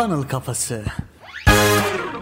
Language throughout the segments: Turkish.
Funnel Kafası.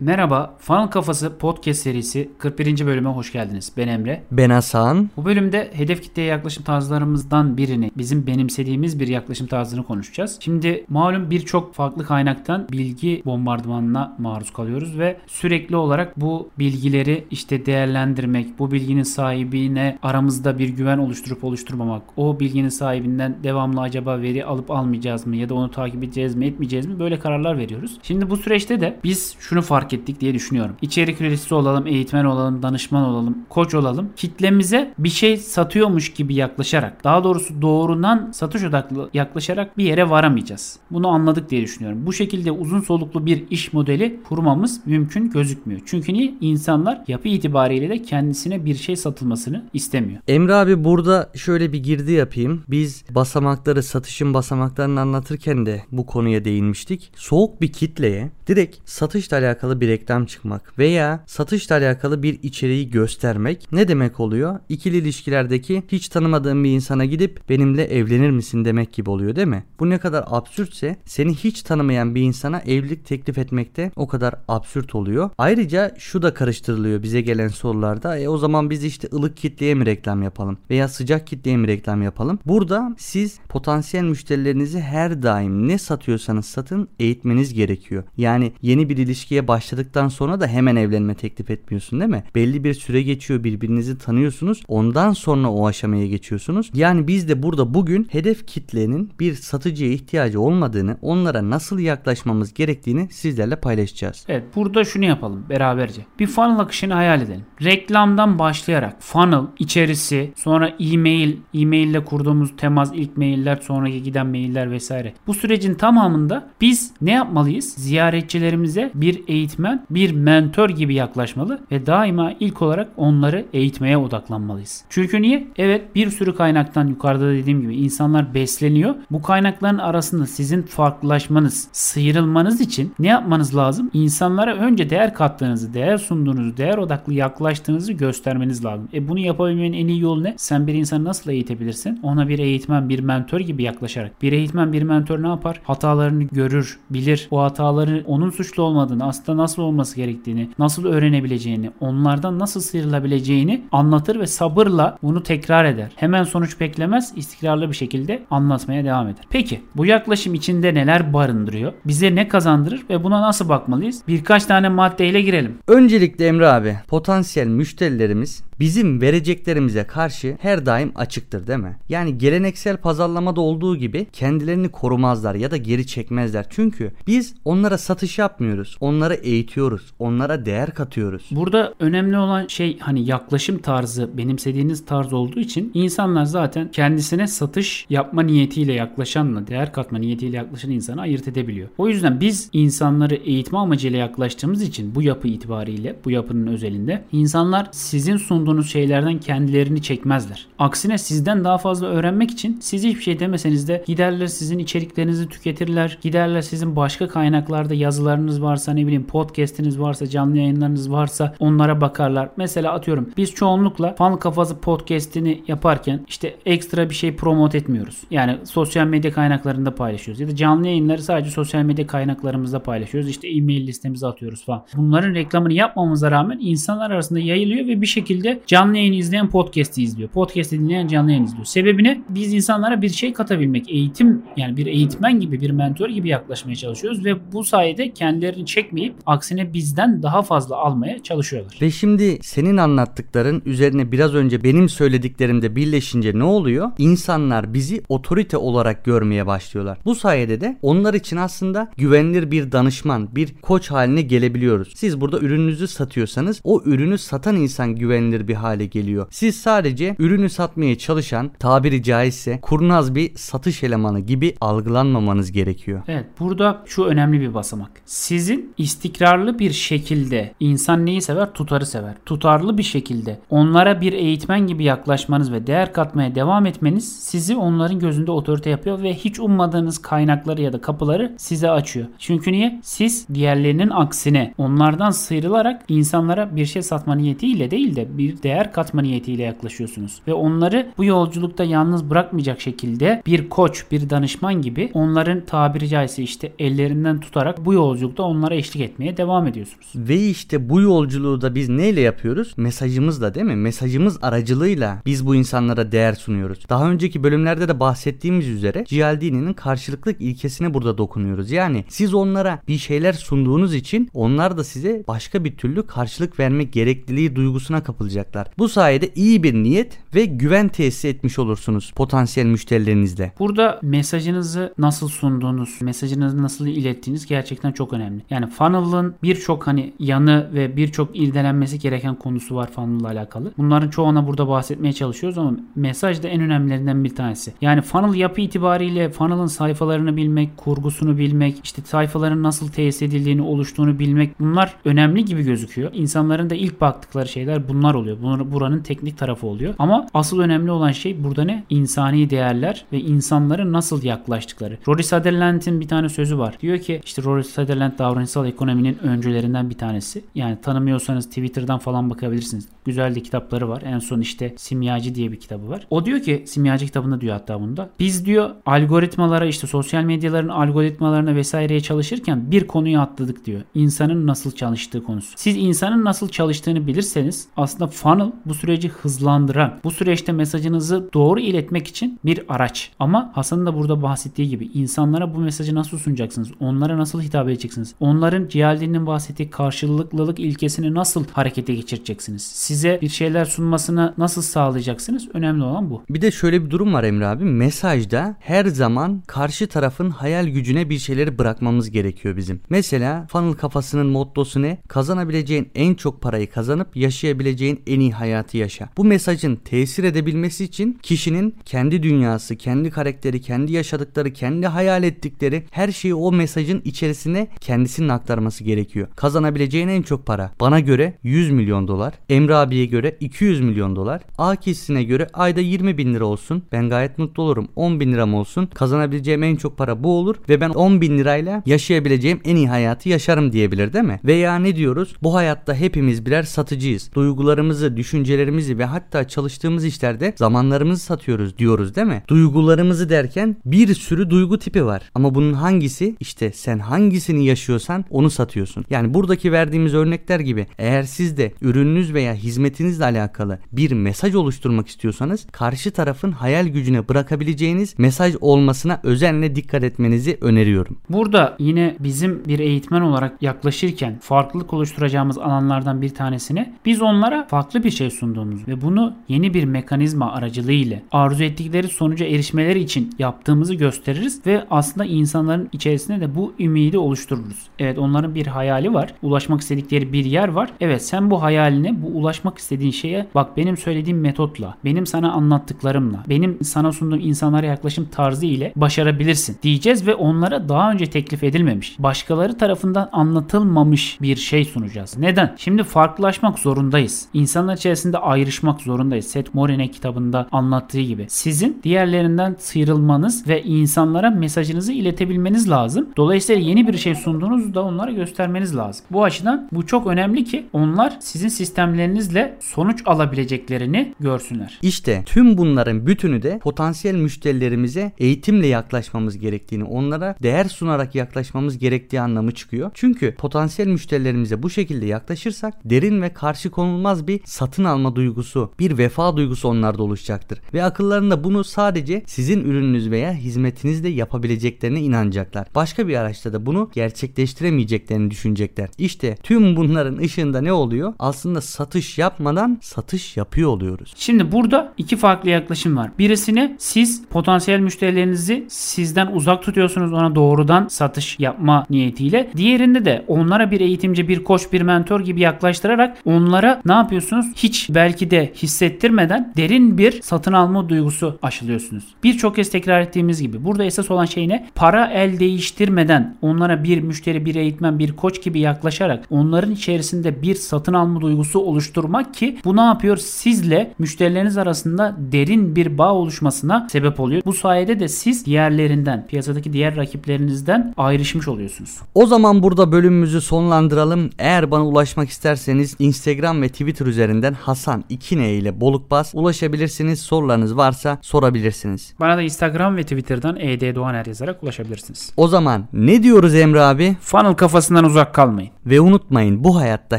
Merhaba, Funnel Kafası podcast serisi 41. bölüme hoş geldiniz. Ben Emre. Ben Hasan. Bu bölümde hedef kitleye yaklaşım tarzlarımızdan birini, bizim benimsediğimiz bir yaklaşım tarzını konuşacağız. Şimdi malum birçok farklı kaynaktan bilgi bombardımanına maruz kalıyoruz ve sürekli olarak bu bilgileri işte değerlendirmek, bu bilginin sahibine aramızda bir güven oluşturup oluşturmamak, o bilginin sahibinden devamlı acaba veri alıp almayacağız mı ya da onu takip edeceğiz mi etmeyeceğiz mi böyle kararlar veriyoruz. Şimdi bu süreçte de biz şunu fark ettik diye düşünüyorum. İçerik üreticisi olalım, eğitmen olalım, danışman olalım, koç olalım. Kitlemize bir şey satıyormuş gibi yaklaşarak, daha doğrusu doğrudan satış odaklı yaklaşarak bir yere varamayacağız. Bunu anladık diye düşünüyorum. Bu şekilde uzun soluklu bir iş modeli kurmamız mümkün gözükmüyor. Çünkü niye? İnsanlar yapı itibariyle de kendisine bir şey satılmasını istemiyor. Emre abi burada şöyle bir girdi yapayım. Biz basamakları, satışın basamaklarını anlatırken de bu konuya değinmiştik. Soğuk bir kitleye direkt satışla alakalı bir reklam çıkmak veya satışla alakalı bir içeriği göstermek ne demek oluyor? İkili ilişkilerdeki hiç tanımadığın bir insana gidip benimle evlenir misin demek gibi oluyor değil mi? Bu ne kadar absürtse seni hiç tanımayan bir insana evlilik teklif etmekte o kadar absürt oluyor. Ayrıca şu da karıştırılıyor bize gelen sorularda. E o zaman biz işte ılık kitleye mi reklam yapalım veya sıcak kitleye mi reklam yapalım? Burada siz potansiyel müşterilerinizi her daim ne satıyorsanız satın eğitmeniz gerekiyor. Yani yeni bir ilişkiye başladıktan sonra da hemen evlenme teklif etmiyorsun değil mi? Belli bir süre geçiyor birbirinizi tanıyorsunuz. Ondan sonra o aşamaya geçiyorsunuz. Yani biz de burada bugün hedef kitlenin bir satıcıya ihtiyacı olmadığını, onlara nasıl yaklaşmamız gerektiğini sizlerle paylaşacağız. Evet burada şunu yapalım beraberce. Bir funnel akışını hayal edelim. Reklamdan başlayarak funnel içerisi sonra e-mail, e-mail ile kurduğumuz temas ilk mailler sonraki giden mailler vesaire. Bu sürecin tamamında biz ne yapmalıyız? Ziyaretçilerimize bir eğitmen, bir mentor gibi yaklaşmalı ve daima ilk olarak onları eğitmeye odaklanmalıyız. Çünkü niye? Evet bir sürü kaynaktan yukarıda dediğim gibi insanlar besleniyor. Bu kaynakların arasında sizin farklılaşmanız, sıyrılmanız için ne yapmanız lazım? İnsanlara önce değer kattığınızı, değer sunduğunuzu, değer odaklı yaklaştığınızı göstermeniz lazım. E bunu yapabilmenin en iyi yolu ne? Sen bir insanı nasıl eğitebilirsin? Ona bir eğitmen, bir mentor gibi yaklaşarak. Bir eğitmen, bir mentor ne yapar? Hatalarını görür, bilir. O hataları onun suçlu olmadığını, aslında nasıl olması gerektiğini, nasıl öğrenebileceğini, onlardan nasıl sıyrılabileceğini anlatır ve sabırla bunu tekrar eder. Hemen sonuç beklemez, istikrarlı bir şekilde anlatmaya devam eder. Peki bu yaklaşım içinde neler barındırıyor? Bize ne kazandırır ve buna nasıl bakmalıyız? Birkaç tane maddeyle girelim. Öncelikle Emre abi, potansiyel müşterilerimiz bizim vereceklerimize karşı her daim açıktır değil mi? Yani geleneksel pazarlamada olduğu gibi kendilerini korumazlar ya da geri çekmezler. Çünkü biz onlara satış yapmıyoruz. Onları eğitiyoruz. Onlara değer katıyoruz. Burada önemli olan şey hani yaklaşım tarzı benimsediğiniz tarz olduğu için insanlar zaten kendisine satış yapma niyetiyle yaklaşanla değer katma niyetiyle yaklaşan insanı ayırt edebiliyor. O yüzden biz insanları eğitme amacıyla yaklaştığımız için bu yapı itibariyle bu yapının özelinde insanlar sizin sunduğunuz şeylerden kendilerini çekmezler. Aksine sizden daha fazla öğrenmek için siz hiçbir şey demeseniz de giderler sizin içeriklerinizi tüketirler. Giderler sizin başka kaynaklarda yazılarınız varsa ne bileyim podcast'iniz varsa canlı yayınlarınız varsa onlara bakarlar. Mesela atıyorum biz çoğunlukla Fan Kafası podcast'ini yaparken işte ekstra bir şey promote etmiyoruz. Yani sosyal medya kaynaklarında paylaşıyoruz. Ya da canlı yayınları sadece sosyal medya kaynaklarımızda paylaşıyoruz. İşte e-mail listemize atıyoruz falan. Bunların reklamını yapmamıza rağmen insanlar arasında yayılıyor ve bir şekilde canlı yayın izleyen podcast'i izliyor. Podcast'i dinleyen canlı yayın izliyor. Sebebi ne? Biz insanlara bir şey katabilmek. Eğitim yani bir eğitmen gibi bir mentor gibi yaklaşmaya çalışıyoruz ve bu sayede kendilerini çekmeyip aksine bizden daha fazla almaya çalışıyorlar. Ve şimdi senin anlattıkların üzerine biraz önce benim söylediklerimde birleşince ne oluyor? İnsanlar bizi otorite olarak görmeye başlıyorlar. Bu sayede de onlar için aslında güvenilir bir danışman, bir koç haline gelebiliyoruz. Siz burada ürününüzü satıyorsanız o ürünü satan insan güvenilir bir hale geliyor. Siz sadece ürünü satmaya çalışan tabiri caizse kurnaz bir satış elemanı gibi algılanmamanız gerekiyor. Evet burada şu önemli bir basamak. Sizin istikrarlı bir şekilde insan neyi sever? Tutarı sever. Tutarlı bir şekilde onlara bir eğitmen gibi yaklaşmanız ve değer katmaya devam etmeniz sizi onların gözünde otorite yapıyor ve hiç ummadığınız kaynakları ya da kapıları size açıyor. Çünkü niye? Siz diğerlerinin aksine onlardan sıyrılarak insanlara bir şey satma niyetiyle değil de bir değer katma niyetiyle yaklaşıyorsunuz. Ve onları bu yolculukta yalnız bırakmayacak şekilde bir koç, bir danışman gibi onların tabiri caizse işte ellerinden tutarak bu yolculukta onlara eşlik etmeye devam ediyorsunuz. Ve işte bu yolculuğu da biz neyle yapıyoruz? Mesajımızla değil mi? Mesajımız aracılığıyla biz bu insanlara değer sunuyoruz. Daha önceki bölümlerde de bahsettiğimiz üzere Cialdini'nin karşılıklık ilkesine burada dokunuyoruz. Yani siz onlara bir şeyler sunduğunuz için onlar da size başka bir türlü karşılık vermek gerekliliği duygusuna kapılacaklar. Bu sayede iyi bir niyet ve güven tesis etmiş olursunuz potansiyel müşterilerinizle. Burada mesajınızı nasıl sunduğunuz, mesajınızı nasıl ilettiğiniz gerçekten çok önemli. Yani funnel'ın birçok hani yanı ve birçok irdelenmesi gereken konusu var funnel'la alakalı. Bunların çoğuna burada bahsetmeye çalışıyoruz ama mesaj da en önemlilerinden bir tanesi. Yani funnel yapı itibariyle funnel'ın sayfalarını bilmek, kurgusunu bilmek, işte sayfaların nasıl tesis edildiğini, oluştuğunu bilmek bunlar önemli gibi gözüküyor. İnsanların da ilk baktıkları şeyler bunlar oluyor. Bunlar buranın teknik tarafı oluyor. Ama asıl önemli olan şey burada ne? İnsani değerler ve insanların nasıl yaklaştıkları. Rory Sutherland'in bir tane sözü var. Diyor ki işte Rory Sutherland davranışsal ekonominin öncülerinden bir tanesi. Yani tanımıyorsanız Twitter'dan falan bakabilirsiniz. Güzel de kitapları var. En son işte Simyacı diye bir kitabı var. O diyor ki Simyacı kitabında diyor hatta bunda. Biz diyor algoritmalara işte sosyal medyaların algoritmalarına vesaireye çalışırken bir konuyu atladık diyor. İnsanın nasıl çalıştığı konusu. Siz insanın nasıl çalıştığını bilirseniz aslında funnel bu süreci hızlandıran, bu süreçte mesajınızı doğru iletmek için bir araç. Ama Hasan'ın da burada bahsettiği gibi insanlara bu mesajı nasıl sunacaksınız? Onlara nasıl hitap edeceksiniz? Onların Cihaldi'nin bahsettiği karşılıklılık ilkesini nasıl harekete geçireceksiniz? Size bir şeyler sunmasını nasıl sağlayacaksınız? Önemli olan bu. Bir de şöyle bir durum var Emre abi. Mesajda her zaman karşı tarafın hayal gücüne bir şeyleri bırakmamız gerekiyor bizim. Mesela funnel kafasının mottosu ne? Kazanabileceğin en çok parayı kazanıp yaşayabileceğin en iyi hayatı yaşa. Bu mesajın tesir edebilmesi için kişinin kendi dünyası, kendi karakteri, kendi yaşadıkları, kendi hayal ettikleri her şeyi o mesajın içerisine kendisinin aktarması gerekiyor. Kazanabileceğin en çok para. Bana göre 100 milyon dolar. Emre abiye göre 200 milyon dolar. A kişisine göre ayda 20 bin lira olsun. Ben gayet mutlu olurum. 10 bin liram olsun. Kazanabileceğim en çok para bu olur ve ben 10 bin lirayla yaşayabileceğim en iyi hayatı yaşarım diyebilir değil mi? Veya ne diyoruz? Bu hayatta hepimiz birer satıcıyız. Duygularımızı, düşüncelerimizi ve hatta çalıştığımız işlerde zamanlarımızı satıyoruz diyoruz değil mi? Duygularımızı derken bir sürü duygu tipi var. Ama bunun hangisi? İşte sen hangisini yaşıyorsan onu satıyorsun. Yani buradaki verdiğimiz örnekler gibi eğer siz de ürününüz veya hizmetinizle alakalı bir mesaj oluşturmak istiyorsanız karşı tarafın hayal gücüne bırakabileceğiniz mesaj olmasına özenle dikkat etmenizi öneriyorum. Burada yine bizim bir eğitmen olarak yaklaşırken farklılık oluşturacağımız alanlardan bir tanesini biz onlara farklı bir şey sunduğumuz ve bunu yeni bir mekanizma aracılığıyla arzu ettikleri sonuca erişmeleri için yaptığımızı gösteririz ve aslında insanların içerisinde de bu ümidi oluştururuz. Evet onların bir hayali var. Ulaşmak istedikleri bir yer var. Evet sen bu hayaline, bu ulaşmak istediğin şeye bak benim söylediğim metotla, benim sana anlattıklarımla, benim sana sunduğum insanlara yaklaşım tarzı ile başarabilirsin diyeceğiz ve onlara daha önce teklif edilmemiş, başkaları tarafından anlatılmamış bir şey sunacağız. Neden? Şimdi farklılaşmak zorundayız. İnsanlar içerisinde ayrışmak zorundayız. Seth Morin'e kitabında anlattığı gibi. Sizin diğerlerinden sıyrılmanız ve insanlara mesajınızı iletebilmeniz lazım. Dolayısıyla yeni bir şey sunduğunuzda onlara göstermeniz lazım. Bu açıdan bu çok önemli ki onlar sizin sistemlerinizle sonuç alabileceklerini görsünler. İşte tüm bunların bütünü de potansiyel müşterilerimize eğitimle yaklaşmamız gerektiğini, onlara değer sunarak yaklaşmamız gerektiği anlamı çıkıyor. Çünkü potansiyel müşterilerimize bu şekilde yaklaşırsak derin ve karşı konulmaz bir satın alma duygusu, bir vefa duygusu onlarda oluşacaktır. Ve akıllarında bunu sadece sizin ürününüz veya hizmetinizle yapabileceklerine inanacaklar. Başka bir araçta da bunu gerçekleştiremeyeceklerini düşünecekler. İşte tüm bunların ışığında ne oluyor? Aslında satış yapmadan satış yapıyor oluyoruz. Şimdi burada iki farklı yaklaşım var. Birisini siz potansiyel müşterilerinizi sizden uzak tutuyorsunuz ona doğrudan satış yapma niyetiyle. Diğerinde de onlara bir eğitimci, bir koç, bir mentor gibi yaklaştırarak onlara ne yapıyorsunuz? Hiç belki de hissettirmeden değiştirmeden derin bir satın alma duygusu aşılıyorsunuz. Birçok kez tekrar ettiğimiz gibi burada esas olan şey ne? Para el değiştirmeden onlara bir müşteri, bir eğitmen, bir koç gibi yaklaşarak onların içerisinde bir satın alma duygusu oluşturmak ki bu ne yapıyor? Sizle müşterileriniz arasında derin bir bağ oluşmasına sebep oluyor. Bu sayede de siz diğerlerinden, piyasadaki diğer rakiplerinizden ayrışmış oluyorsunuz. O zaman burada bölümümüzü sonlandıralım. Eğer bana ulaşmak isterseniz Instagram ve Twitter üzerinden Hasan 2N ile Bolukbaz ulaşabilirsiniz. Sorularınız varsa sorabilirsiniz. Bana da Instagram ve Twitter'dan ED Doğaner yazarak ulaşabilirsiniz. O zaman ne diyoruz Emre abi? Funnel kafasından uzak kalmayın. Ve unutmayın bu hayatta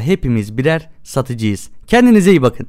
hepimiz birer satıcıyız. Kendinize iyi bakın.